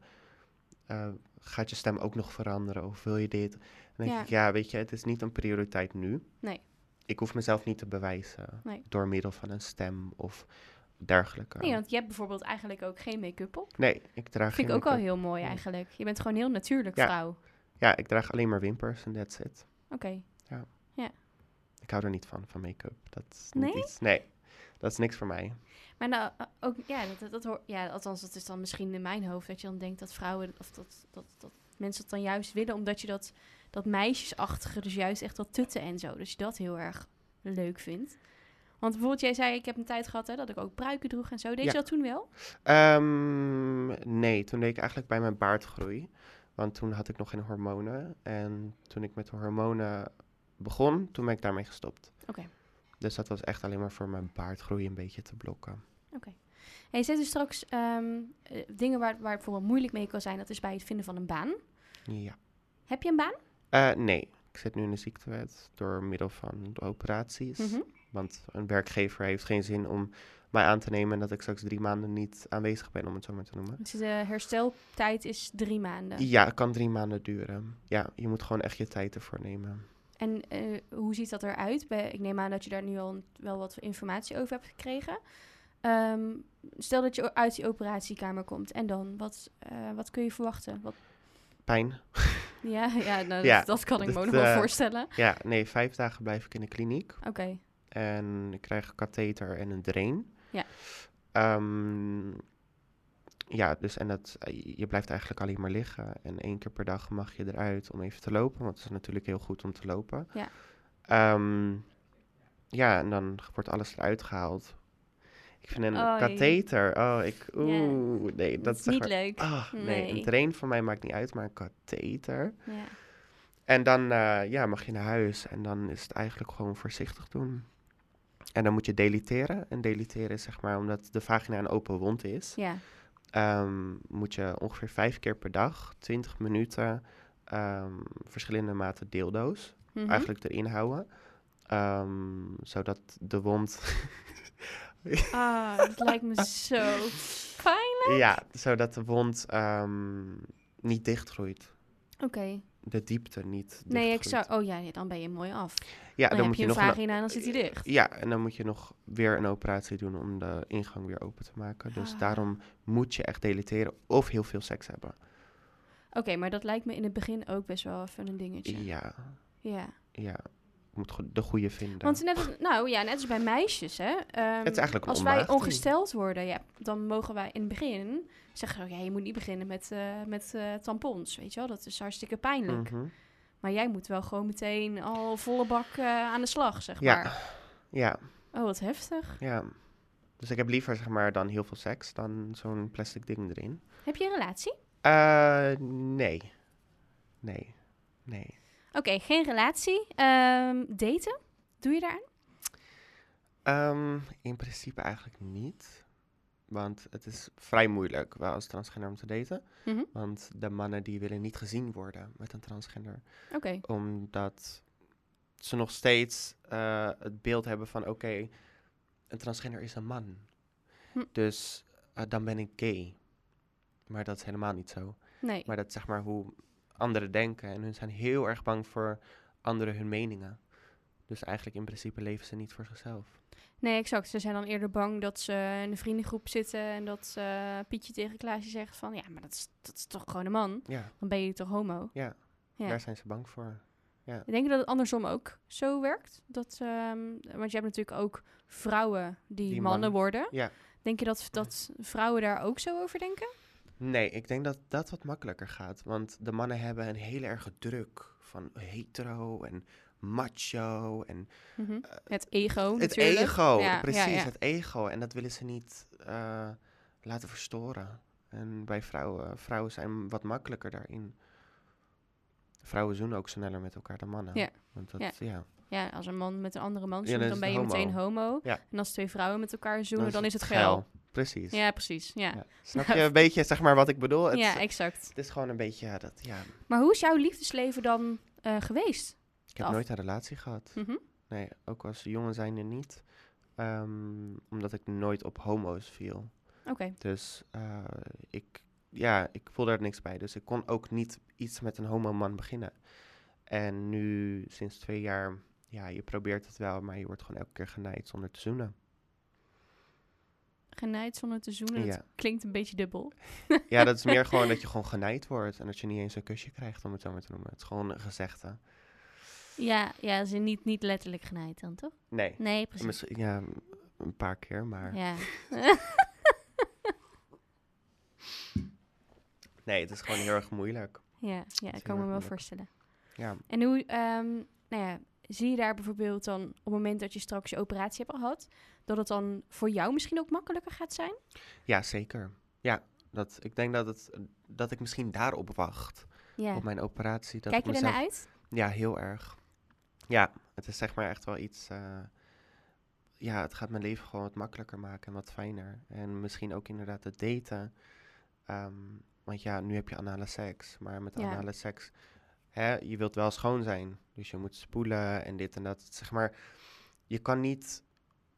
eh, gaat je stem ook nog veranderen of wil je dit? Dan denk
Ja.
ik, ja, weet je, het is niet een prioriteit nu.
Nee.
Ik hoef mezelf niet te bewijzen
Nee.
door middel van een stem of dergelijke.
Nee, want je hebt bijvoorbeeld eigenlijk ook geen make-up op.
Nee, ik draag
vind ik ook al heel mooi
Nee.
eigenlijk. Je bent gewoon heel natuurlijk
Ja.
vrouw.
Ja, ik draag alleen maar wimpers en that's it.
Oké.
Ik hou er niet van, van make-up. Dat is
Nee?
iets... Nee, dat is niks voor mij.
Maar nou, eh, ook, ja, dat, dat, dat hoor, ja, althans, dat is dan misschien in mijn hoofd dat je dan denkt dat vrouwen, of dat, dat, dat mensen het dan juist willen, omdat je dat, dat meisjesachtige, dus juist echt dat tutten en zo, dus je dat heel erg leuk vindt. Want bijvoorbeeld, jij zei, ik heb een tijd gehad hè, dat ik ook pruiken droeg en zo. Deed
Ja.
je dat toen wel?
Ehm, nee, toen deed ik eigenlijk bij mijn baardgroei. Want toen had ik nog geen hormonen. En toen ik met de hormonen begon, toen ben ik daarmee gestopt.
Oké.
Dus dat was echt alleen maar voor mijn baardgroei een beetje te blokken.
En je zegt dus straks ehm, eh, dingen waar, waar het bijvoorbeeld moeilijk mee kan zijn, dat is bij het vinden van een baan.
Ja.
Heb je een baan?
Eh, nee, ik zit nu in de ziektewet door middel van de operaties.
Mhm.
Want een werkgever heeft geen zin om mij aan te nemen en dat ik straks drie maanden niet aanwezig ben, om het zo maar te noemen.
Dus de hersteltijd is drie maanden.
Ja, het kan drie maanden duren. Ja, je moet gewoon echt je tijd ervoor nemen.
En eh, hoe ziet dat eruit? Bij, ik neem aan dat je daar nu al wel wat informatie over hebt gekregen. Ehm, stel dat je uit die operatiekamer komt en dan, wat, eh, wat kun je verwachten? Wat,
Pijn.
ja, ja, nou, dat,
Ja,
dat kan ik me ook nog wel
eh,
voorstellen.
Ja, nee, vijf dagen blijf ik in de kliniek.
Oké,
En ik krijg een katheter en een drain.
Ja.
Ehm, ja, dus en dat, eh, je blijft eigenlijk alleen maar liggen. En één keer per dag mag je eruit om even te lopen. Want het is natuurlijk heel goed om te lopen.
Ja.
Ehm, ja, en dan wordt alles eruit gehaald. Ik vind een
Oh,
katheter, oh, ik, oeh, nee,
dat,
dat
is
zeg
niet
maar-
leuk.
Ah, nee.
Nee.
een drain voor mij maakt niet uit, maar een katheter. En dan eh, ja, mag je naar huis en dan is het eigenlijk gewoon voorzichtig doen. En dan moet je deliteren. En deliteren is zeg maar, omdat de vagina een open wond is,
ja,
ehm, moet je ongeveer vijf keer per dag, 20 minuten, ehm, verschillende maten deeldoos
Mhm.
eigenlijk erin houden. Ehm, zodat de wond,
Ah, dat lijkt me zo fijn.
ja, zodat de wond ehm, niet dichtgroeit.
Oké.
De diepte niet
Nee, ik zou... Oh ja, dan ben je mooi af.
Ja,
dan,
dan,
heb
moet
je
nog een
vagina en dan zit hij dicht.
Ja, en dan moet je nog weer een operatie doen om de ingang weer open te maken. Dus
Ah.
daarom moet je echt deleteren of heel veel seks hebben.
Oké, maar dat lijkt me in het begin ook best wel even een dingetje.
Ja,
Ja.
ja. Moet de goede vinden.
Want net als, nou ja, net als bij meisjes, hè. ehm,
Het is
Als wij ongesteld worden, ja, dan mogen wij in het begin zeggen, oh, ja, je moet niet beginnen met, eh, met eh, tampons, weet je wel. Dat is hartstikke pijnlijk.
Mhm.
Maar jij moet wel gewoon meteen al volle bak eh, aan de slag, zeg
Ja.
maar.
Ja,
Oh, wat heftig.
ja. Dus ik heb liever zeg maar dan heel veel seks dan zo'n plastic ding erin.
Heb je een relatie?
Nee. Nee. Nee.
Oké, geen relatie. Ehm, daten? Doe je daaraan?
Ehm, in principe eigenlijk niet. Want het is vrij moeilijk wel als transgender om te daten.
Mhm.
Want de mannen die willen niet gezien worden met een transgender.
Oké.
Omdat ze nog steeds eh, het beeld hebben van oké, een transgender is een man.
Hm.
Dus eh, dan ben ik gay. Maar dat is helemaal niet zo.
Nee.
Maar dat is zeg maar hoe anderen denken. En hun zijn heel erg bang voor anderen hun meningen. Dus eigenlijk in principe leven ze niet voor zichzelf.
Nee, exact. Ze zijn dan eerder bang dat ze in een vriendengroep zitten en dat eh, Pietje tegen Klaasje zegt van ja, maar dat is, dat is toch gewoon een man.
Ja,
Dan ben je toch homo.
Ja,
Ja.
daar zijn ze bang voor.
Ik denk dat het andersom ook zo werkt. Dat, ehm, want je hebt natuurlijk ook vrouwen die,
Die
mannen
mannen.
worden.
Ja.
Denk je dat, dat vrouwen daar ook zo over denken?
Nee, ik denk dat dat wat makkelijker gaat. Want de mannen hebben een hele erge druk van hetero en macho en
Mhm. Het ego
het
natuurlijk.
ego.
Ja,
precies,
ja, ja.
het ego. En dat willen ze niet eh, laten verstoren. En bij vrouwen, vrouwen zijn wat makkelijker daarin. Vrouwen zoenen ook sneller met elkaar dan mannen.
Ja.
Want dat,
Ja.
ja.
Als een man met een andere man zoent,
dan
ben je
het
meteen
homo.
En als twee vrouwen met elkaar zoenen, dan, is het geil.
geil. Precies.
Ja, precies. Ja.
Ja. Snap je een beetje zeg maar wat ik bedoel? Het,
ja, exact.
het is gewoon een beetje ja, dat, ja.
Maar hoe is jouw liefdesleven dan eh, geweest?
Ik heb
Af.
nooit een relatie gehad.
Mhm.
Nee, ook als jongen zijnde niet. Ehm, omdat ik nooit op homo's viel.
Oké.
Dus eh, ik, ja, ik voelde er niks bij. Dus ik kon ook niet iets met een homo-man beginnen. En nu, sinds twee jaar, ja, je probeert het wel, maar je wordt gewoon elke keer genaaid zonder te zoenen.
Genaaid zonder te zoenen, dat
Ja.
klinkt een beetje dubbel.
Ja, dat is meer gewoon dat je gewoon genaaid wordt en dat je niet eens een kusje krijgt, om het zo maar te noemen. Het is gewoon een gezegde.
Ja, ja ze niet, niet letterlijk genaaid dan, toch?
Nee,
Nee, precies.
misschien, ja, een paar keer, maar
Ja.
nee, het is gewoon heel erg moeilijk.
ja, ja, ik kan me wel
moeilijk.
voorstellen.
Ja,
En hoe, ehm, nou ja, zie je daar bijvoorbeeld dan op het moment dat je straks je operatie hebt gehad, dat het dan voor jou misschien ook makkelijker gaat zijn?
ja zeker. Ja, dat, ik denk dat, het, dat ik misschien daarop wacht.
Ja.
op mijn operatie. Dat
Kijk je
mezelf-
ernaar uit?
Ja, heel erg. Ja, het is zeg maar echt wel iets. eh, ja, het gaat mijn leven gewoon wat makkelijker maken en wat fijner. En misschien ook inderdaad het daten. Ehm, want ja, nu heb je anale seks. Maar met
Ja.
anale seks, hè, je wilt wel schoon zijn. Dus je moet spoelen en dit en dat. Zeg maar, je kan niet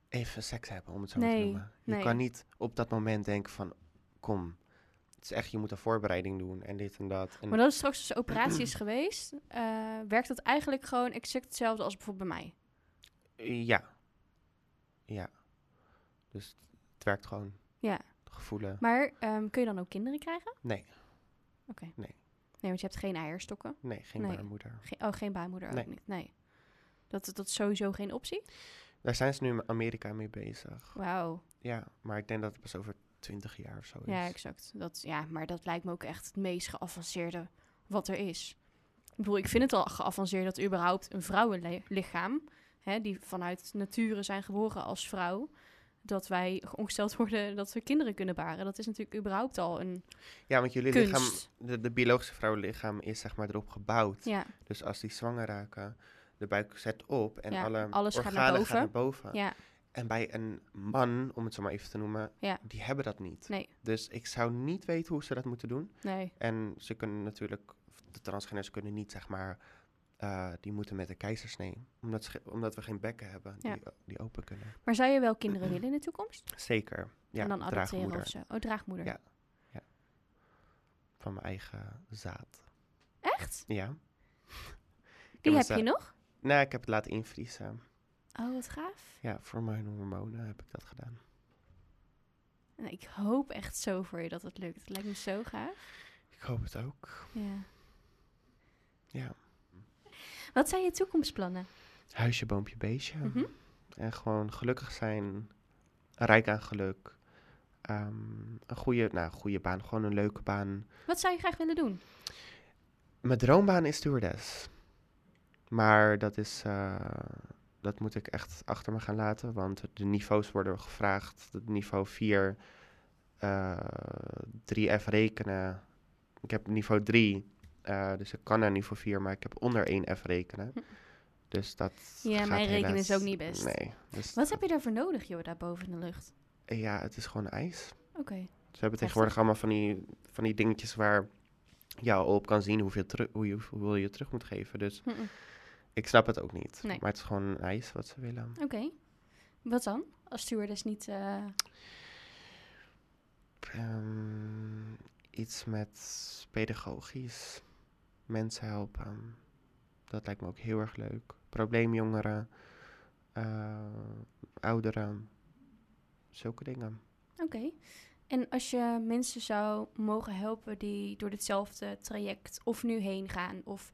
even seks hebben, om het zo
Nee,
te noemen. Je
nee.
kan niet op dat moment denken van, kom. Het is echt, je moet een voorbereiding doen en dit en dat. En
Maar dat is straks als de operatie is geweest, eh, werkt dat eigenlijk gewoon exact hetzelfde als bijvoorbeeld bij mij?
Ja. Ja. Dus het werkt gewoon.
Ja.
Gevoelen.
Maar ehm, kun je dan ook kinderen krijgen?
Nee,
Oké.
Nee.
Nee, want je hebt geen eierstokken.
nee, geen
Nee.
baarmoeder.
Ge- oh, geen baarmoeder
Nee.
ook niet. Nee. Dat, dat is sowieso geen optie?
Daar zijn ze nu in Amerika mee bezig.
Wauw.
Ja, maar ik denk dat het pas over 20 jaar of zo is.
Ja, exact. Dat, ja, maar dat lijkt me ook echt het meest geavanceerde wat er is. Ik bedoel, ik vind het al geavanceerd dat überhaupt een vrouwenlichaam, hè, die vanuit nature zijn geboren als vrouw, dat wij ongesteld worden dat we kinderen kunnen baren. Dat is natuurlijk überhaupt al een
Ja, want jullie
kunst.
lichaam, de, de biologische vrouwenlichaam is zeg maar erop gebouwd.
Ja,
Dus als die zwanger raken, de buik zet op en
Ja,
alle
alles gaat
organen
naar
gaan
boven.
naar boven.
ja,
En bij een man, om het zo maar even te noemen,
Ja.
die hebben dat niet.
nee,
Dus ik zou niet weten hoe ze dat moeten doen.
nee.
En ze kunnen natuurlijk, de transgenders kunnen niet, zeg maar, eh, die moeten met een keizersnee. Omdat, omdat we geen bekken hebben die,
Ja.
die open kunnen.
Maar zou je wel kinderen willen in de toekomst?
Zeker. Ja,
en dan adopteren of zo? Oh, draagmoeder.
Ja. van mijn eigen zaad.
Echt?
Ja.
Die heb je nog?
Nee, ik heb het laten invriezen.
Oh, wat gaaf.
Ja, voor mijn hormonen heb ik dat gedaan.
En ik hoop echt zo voor je dat het lukt. Het lijkt me zo gaaf.
Ik hoop het ook.
Ja.
Ja.
Wat zijn je toekomstplannen?
Huisje, boompje, beestje.
Mhm.
En gewoon gelukkig zijn. Rijk aan geluk. Ehm, een goede, nou, goede baan. Gewoon een leuke baan.
Wat zou je graag willen doen?
Mijn droombaan is stewardess. Maar dat is... eh, dat moet ik echt achter me gaan laten. Want de niveaus worden gevraagd. Niveau 4. eh 3F rekenen. Ik heb niveau 3. Eh, dus ik kan naar niveau 4. Maar ik heb onder 1F rekenen.
Hm.
Dus dat
Ja,
gaat
mijn rekenen is ook niet best.
Nee. Dus
Wat heb je daarvoor nodig, joh, daar boven in de lucht?
Ja, het is gewoon ijs.
Oké.
Ze hebben tegenwoordig allemaal van die, van die dingetjes waar al op kan zien hoeveel, teru- hoe je, hoeveel je terug moet geven. Dus
Mm-mm.
ik snap het ook niet.
Nee.
Maar het is gewoon ijs wat ze willen.
Oké. Wat dan? Als stewardess niet... eh,
Ehm, iets met pedagogisch. Mensen helpen. Dat lijkt me ook heel erg leuk. Probleemjongeren. eh, ouderen. Zulke dingen.
Oké. En als je mensen zou mogen helpen die door ditzelfde traject of nu heen gaan, of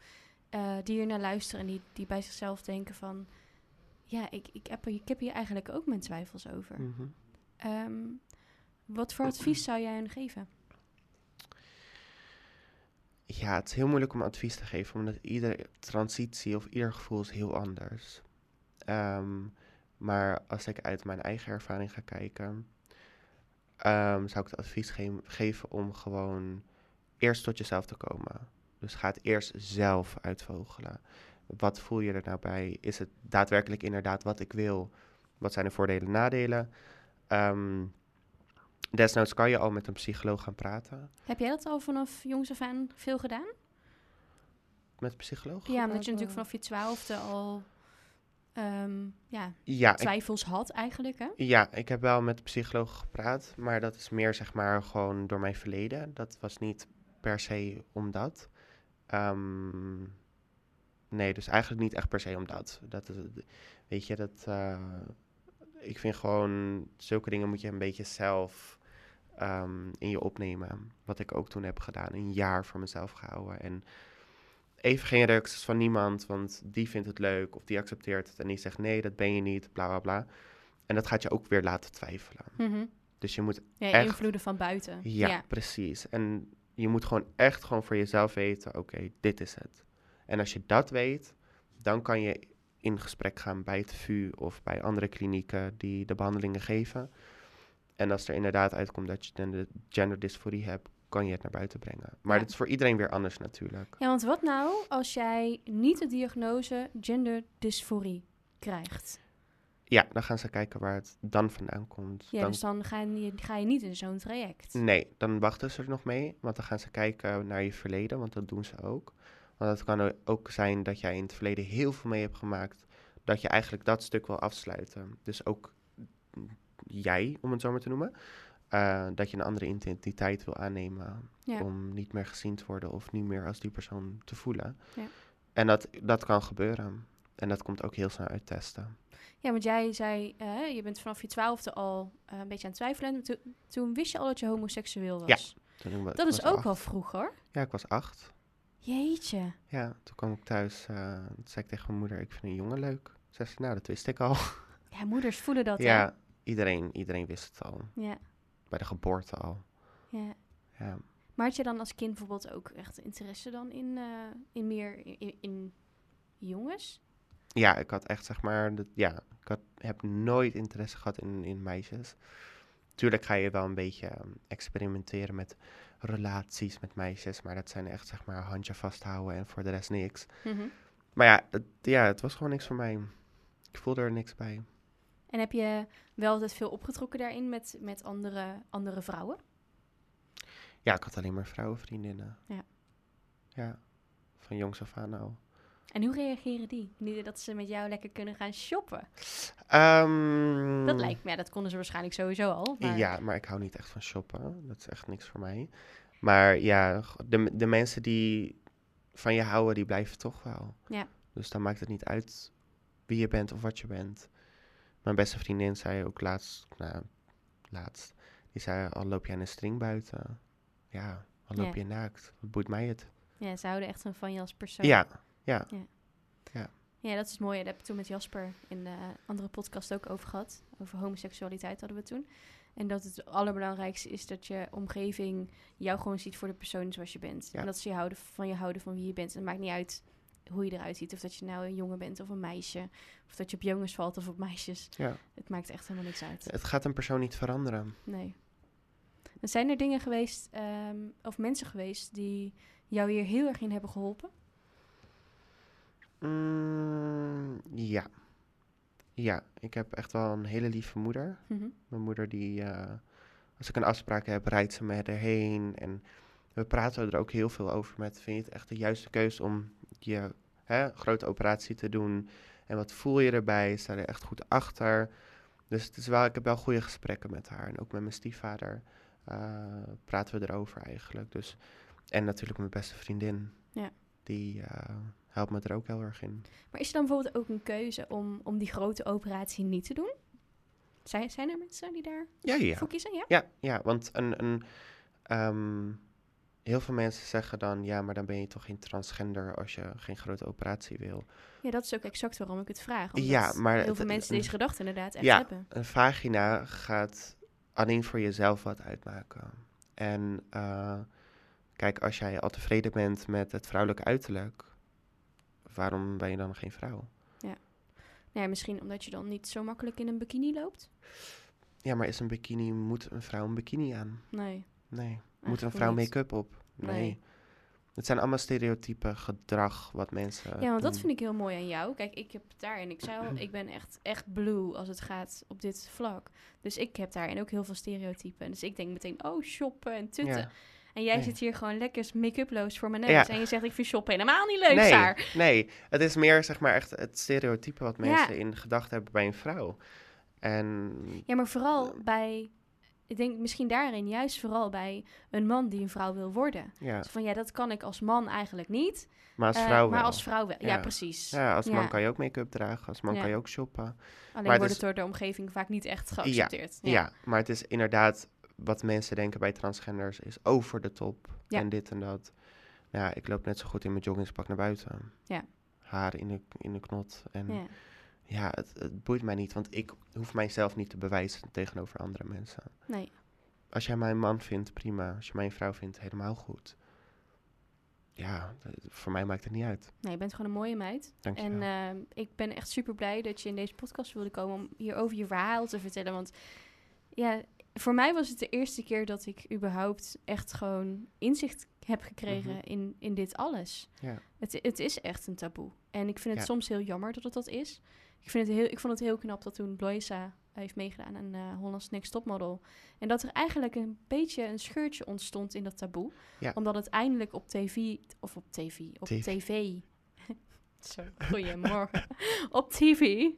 eh, die hier naar luisteren en die, die bij zichzelf denken van, ja, ik, ik, heb, ik heb hier eigenlijk ook mijn twijfels over.
Mhm.
Ehm, wat voor advies zou jij hen geven?
Ja, het is heel moeilijk om advies te geven, omdat iedere transitie of ieder gevoel is heel anders. Ehm, maar als ik uit mijn eigen ervaring ga kijken, ehm, zou ik het advies ge- geven om gewoon eerst tot jezelf te komen. Dus ga het eerst zelf uitvogelen. Wat voel je er nou bij? Is het daadwerkelijk inderdaad wat ik wil? Wat zijn de voordelen en nadelen? Ehm, desnoods kan je al met een psycholoog gaan praten.
Heb jij dat al vanaf jongs af aan veel gedaan?
Met een psycholoog?
Ja, omdat je natuurlijk vanaf je twaalfde al ehm, ja,
Ja, ik,
twijfels had eigenlijk, hè?
ja, ik heb wel met psycholoog gepraat, maar dat is meer zeg maar gewoon door mijn verleden. Dat was niet per se omdat. Ehm, nee, dus eigenlijk niet echt per se omdat. Dat weet je, dat. eh, ik vind gewoon zulke dingen moet je een beetje zelf ehm, in je opnemen. Wat ik ook toen heb gedaan, een jaar voor mezelf gehouden. En even geen reacties van niemand, want die vindt het leuk of die accepteert het en die zegt nee, dat ben je niet, bla bla bla. En dat gaat je ook weer laten twijfelen.
Mhm.
Dus je moet,
Ja,
Echt?
invloeden van buiten.
ja, precies. En je moet gewoon echt gewoon voor jezelf weten, oké, dit is het. En als je dat weet, dan kan je in gesprek gaan bij het VU of bij andere klinieken die de behandelingen geven. En als er inderdaad uitkomt dat je gender- genderdysforie hebt, kan je het naar buiten brengen. Maar
Ja.
dit is voor iedereen weer anders natuurlijk.
Ja, want wat nou als jij niet de diagnose genderdysforie krijgt?
Ja, dan gaan ze kijken waar het dan vandaan komt.
Ja,
dan,
dus dan ga je, ga je niet in zo'n traject.
Nee, dan wachten ze er nog mee, want dan gaan ze kijken naar je verleden, want dat doen ze ook. Want het kan ook zijn dat jij in het verleden heel veel mee hebt gemaakt, dat je eigenlijk dat stuk wil afsluiten. Dus ook jij, om het zo maar te noemen, eh, dat je een andere identiteit wil aannemen
Ja.
om niet meer gezien te worden of niet meer als die persoon te voelen.
Ja.
En dat, dat kan gebeuren. En dat komt ook heel snel uit testen.
Ja, want jij zei, je bent vanaf je twaalfde al eh, een beetje aan het twijfelen. En to- toen wist je al dat je homoseksueel was.
Toen ik wa-
Dat
ik
is ook
acht.
wel vroeg hoor.
Ja, ik was acht.
Jeetje.
Ja, toen kwam ik thuis. toen zei ik tegen mijn moeder, ik vind een jongen leuk. Zei ze, nou, dat wist ik al.
Ja, moeders voelen dat
ja, iedereen, iedereen wist het al.
Ja,
Bij de geboorte al.
ja.
Ja,
Maar had je dan als kind bijvoorbeeld ook echt interesse dan in, eh, in meer in, in jongens?
ja ik had echt, zeg maar, dat, ja, ik had, heb nooit interesse gehad in, in meisjes. Tuurlijk ga je wel een beetje ehm, experimenteren met relaties met meisjes. Maar dat zijn echt, zeg maar, handje vasthouden en voor de rest niks.
Mhm.
Maar ja, het, ja, het was gewoon niks voor mij. Ik voelde er niks bij.
En heb je wel altijd veel opgetrokken daarin met, met andere, andere vrouwen?
Ja, ik had alleen maar vrouwenvriendinnen.
Ja.
Ja, van jongs af aan al.
En hoe reageren die? Nu dat ze met jou lekker kunnen gaan shoppen.
Ehm,
Dat lijkt me, ja, dat konden ze waarschijnlijk sowieso al. Maar...
Ja, maar ik hou niet echt van shoppen. Dat is echt niks voor mij. Maar ja, de, de mensen die van je houden, die blijven toch wel.
Ja.
Dus dan maakt het niet uit wie je bent of wat je bent. Mijn beste vriendin zei ook laatst, nou, laatst, die zei, al loop je aan een string buiten. Ja, al loop
Ja.
je naakt. Wat boeit mij het?
Ja, ze houden echt van je als persoon.
Ja, ja.
Ja, dat is mooi. Daar heb ik toen met Jasper in de andere podcast ook over gehad. Over homoseksualiteit hadden we toen. En dat het allerbelangrijkste is dat je omgeving jou gewoon ziet voor de persoon zoals je bent.
Ja.
En dat ze je houden, van je houden van wie je bent. En het maakt niet uit hoe je eruit ziet. Of dat je nou een jongen bent of een meisje. Of dat je op jongens valt of op meisjes.
ja.
Het maakt echt helemaal niks uit.
Het gaat een persoon niet veranderen.
Nee. Zijn er dingen geweest, ehm, of mensen geweest, die jou hier heel erg in hebben geholpen?
Mm, ja. Ja, ik heb echt wel een hele lieve moeder.
Mhm.
Mijn moeder die, eh, als ik een afspraak heb, rijdt ze me erheen. En we praten er ook heel veel over met, vind je het echt de juiste keuze om je hè, grote operatie te doen? En wat voel je erbij? Sta er echt goed achter? Dus het is wel, ik heb wel goede gesprekken met haar. En ook met mijn stiefvader eh, praten we erover eigenlijk. Dus, en natuurlijk mijn beste vriendin.
Ja.
Die eh, helpt me er ook heel erg in.
Maar is er dan bijvoorbeeld ook een keuze om, om die grote operatie niet te doen? Zijn, zijn er mensen die daar
Ja, ja.
voor kiezen? Ja?
Ja, ja want een, een, ehm, heel veel mensen zeggen dan, ja, maar dan ben je toch geen transgender als je geen grote operatie wil.
ja, dat is ook exact waarom ik het vraag. Omdat
Ja, maar
heel
het-
veel mensen
een-
deze gedachte inderdaad echt
Ja.
hebben.
Een vagina gaat alleen voor jezelf wat uitmaken. En eh, kijk, als jij al tevreden bent met het vrouwelijke uiterlijk, waarom ben je dan geen vrouw?
Nee, misschien omdat je dan niet zo makkelijk in een bikini loopt?
Ja, maar is een bikini, moet een vrouw een bikini aan?
Nee.
Nee. Moet een vrouw make-up op? Nee.
Nee.
Het zijn allemaal stereotype gedrag wat mensen
Ja, want dat vind ik heel mooi aan jou. Kijk, ik heb daarin, ik zei al, ik ben echt, echt blue als het gaat op dit vlak. Dus ik heb daarin ook heel veel stereotypen. Dus ik denk meteen, oh, shoppen en tutten.
Ja.
En jij
Nee.
zit hier gewoon lekker make-uploos voor mijn neus.
Ja.
En je zegt, ik vind shoppen helemaal niet leuk,
nee,
Saar.
nee, het is meer zeg maar echt het stereotype wat
Ja.
mensen in gedachten hebben bij een vrouw. En
Ja, maar vooral bij, ik denk misschien daarin juist vooral bij een man die een vrouw wil worden.
ja,
van, ja, dat kan ik als man eigenlijk niet.
maar als
eh,
vrouw
maar
wel.
als vrouw wel. Ja,
Ja.
precies.
Ja, als man kan je ook make-up dragen, als man kan je ook shoppen.
Alleen
maar
wordt
het
door de omgeving vaak niet echt
Ja,
geaccepteerd.
Ja. maar het is inderdaad wat mensen denken bij transgenders is over de top
Ja.
en dit en dat. Nou, ja, ik loop net zo goed in mijn joggingspak naar buiten.
Ja.
Haar in de, in de knot. En ja,
Ja.
het, het boeit mij niet, want ik hoef mijzelf niet te bewijzen tegenover andere mensen.
Nee.
Als jij mij een man vindt, prima. Als je mij een vrouw vindt, helemaal goed. Ja, voor mij maakt het niet uit.
Nee, je bent gewoon een mooie meid.
Dank je
En
wel.
eh, ik ben echt super blij dat je in deze podcast wilde komen om hier over je verhaal te vertellen. Want ja, voor mij was het de eerste keer dat ik überhaupt echt gewoon inzicht heb gekregen
Mhm.
in, in dit alles.
ja.
Het, het is echt een taboe. En ik vind het
Ja.
soms heel jammer dat het dat is. Ik, vind het heel, ik vond het heel knap dat toen Loisa heeft meegedaan aan uh, Holland's Next Topmodel. En dat er eigenlijk een beetje een scheurtje ontstond in dat taboe.
Ja.
Omdat het eindelijk op tv, of op tv, op
TV.
tv. Zo, goeiemorgen. op tv,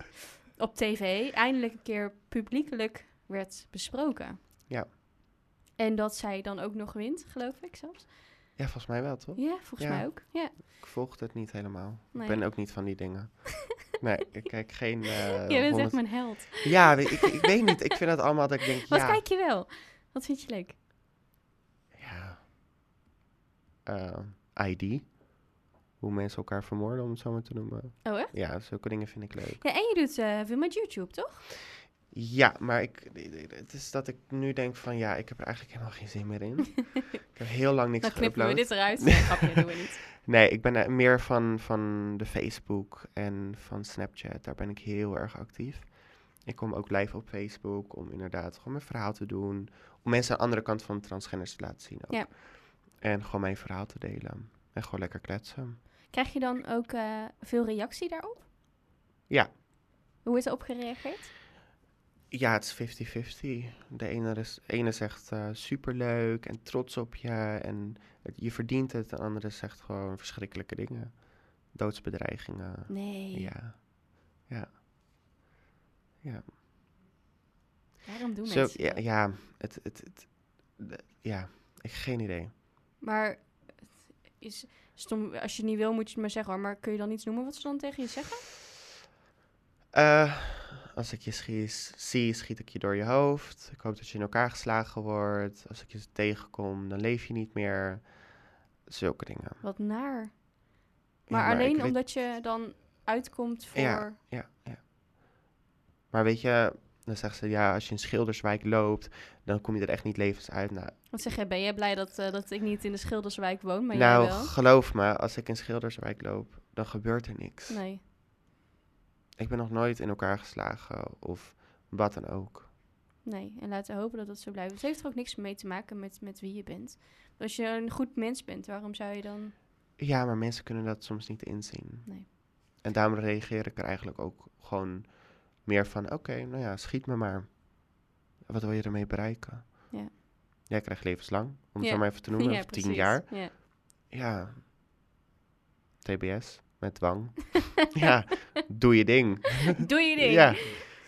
op tv, eindelijk een keer publiekelijk werd besproken.
Ja.
En dat zij dan ook nog wint, geloof ik zelfs.
ja, volgens mij wel, toch?
Ja, volgens
Ja.
mij ook. Ja.
Ik volg het niet helemaal.
Nee.
Ik ben ook niet van die dingen. nee, ik kijk geen... eh,
Jij bent
100
echt mijn held.
Ja, ik, ik weet niet. Ik vind het allemaal dat ik denk,
Wat
ja...
kijk je wel? Wat vind je leuk?
Ja. Eh, ID. Hoe mensen elkaar vermoorden, om het zo maar te noemen.
Oh, echt?
Ja, zulke dingen vind ik leuk.
Ja, en je doet eh, veel met YouTube, toch?
Ja, maar ik, het is dat ik nu denk van ja, ik heb er eigenlijk helemaal geen zin meer in. ik heb heel lang niks
Dan knippen we dit eruit. Nee, grapje, doen we niet.
Nee, ik ben eh, meer van, van de Facebook en van Snapchat. Daar ben ik heel erg actief. Ik kom ook live op Facebook om inderdaad gewoon mijn verhaal te doen. Om mensen aan de andere kant van transgenders te laten zien ook.
Ja.
En gewoon mijn verhaal te delen. En gewoon lekker kletsen.
Krijg je dan ook eh, veel reactie daarop?
Ja.
Hoe wordt erop gereageerd?
Ja, het is 50-50. De ene, is, ene zegt eh, superleuk en trots op je en het- je verdient het. De andere zegt gewoon verschrikkelijke dingen. Doodsbedreigingen.
Nee.
Ja. Ja. Ja.
Waarom doen
Zo,
mensen
ja,
dat?
ja, het, het, het, de- ja, ik heb geen idee.
Maar het is stom, als je het niet wil, moet je het maar zeggen hoor. Maar kun je dan iets noemen wat ze dan tegen je zeggen?
Eh, als ik je schies, zie, schiet ik je door je hoofd. Ik hoop dat je in elkaar geslagen wordt. Als ik je tegenkom, dan leef je niet meer. Zulke dingen.
Wat naar.
Ja,
Maar, alleen
weet-
omdat je dan uitkomt voor...
Ja. Ja, ja. Maar weet je, dan zeggen ze, ja, als je in Schilderswijk loopt, dan kom je er echt niet levens uit. Nou,
Wat zeg jij, ben jij blij dat, eh, dat ik niet in de Schilderswijk woon, maar
nou
jij wel?
geloof me, als ik in Schilderswijk loop, dan gebeurt er niks.
Nee.
Ik ben nog nooit in elkaar geslagen of wat dan ook.
Nee, en laten we hopen dat dat zo blijft. Het heeft er ook niks mee te maken met, met wie je bent. Als je een goed mens bent, waarom zou je dan...
Ja, maar mensen kunnen dat soms niet inzien.
Nee.
En daarom reageer ik er eigenlijk ook gewoon meer van... Oké, nou ja, schiet me maar. Wat wil je ermee bereiken?
Ja.
Jij krijgt levenslang, om het
Ja.
zo maar even te noemen.
Ja,
of tien jaar.
Ja.
Ja. TBS, met dwang. ja, doe je ding.
Doe je ding.
Ja.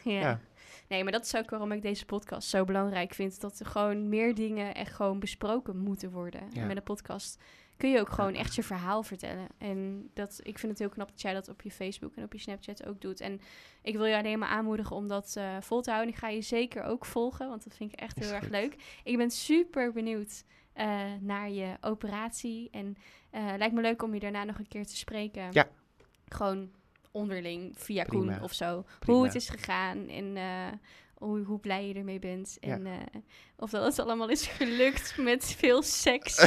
Ja.
Ja.
Nee, maar dat is ook waarom ik deze podcast zo belangrijk vind. Dat er gewoon meer dingen echt gewoon besproken moeten worden.
Ja.
En met een podcast kun je ook gewoon echt je verhaal vertellen. En dat, ik vind het heel knap dat jij dat op je Facebook en op je Snapchat ook doet. En ik wil je alleen maar aanmoedigen om dat eh, vol te houden. Ik ga je zeker ook volgen, want dat vind ik echt heel erg leuk. Ik ben super benieuwd eh, naar je operatie. En eh lijkt me leuk om je daarna nog een keer te spreken.
Ja.
Gewoon onderling via
Prima.
Koen of zo.
Prima.
Hoe het is gegaan en eh, hoe, hoe blij je ermee bent. En of dat het allemaal is gelukt met veel seks.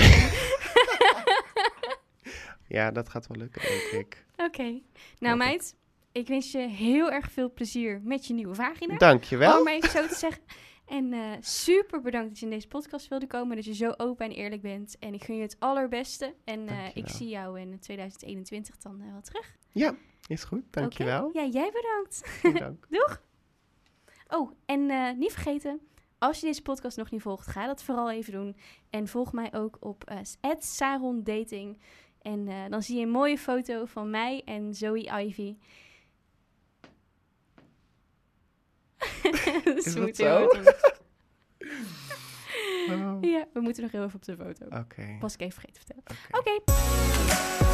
Ja, dat gaat wel lukken, denk ik.
Oké. Nou
Hoop ik.
meid, ik wens je heel erg veel plezier met je nieuwe vagina.
Dankjewel.
Om maar even zo te zeggen. En eh, super bedankt dat je in deze podcast wilde komen. Dat je zo open en eerlijk bent. En ik gun je het allerbeste. En eh, ik zie jou in 2021 dan eh, wel terug.
Ja, is goed. Dankjewel.
Oké? Ja, jij bedankt.
Dank.
Doeg! Oh, en niet vergeten, als je deze podcast nog niet volgt, ga dat vooral even doen. En volg mij ook op eh Saron Dating. En dan zie je een mooie foto van mij en Zoe Ivy.
dat
Smooth
zo?
heel hard.
Oh,
Ja, we moeten nog heel even op de foto.
Oké.
Was ik even vergeten te vertellen.
oké.
Oké.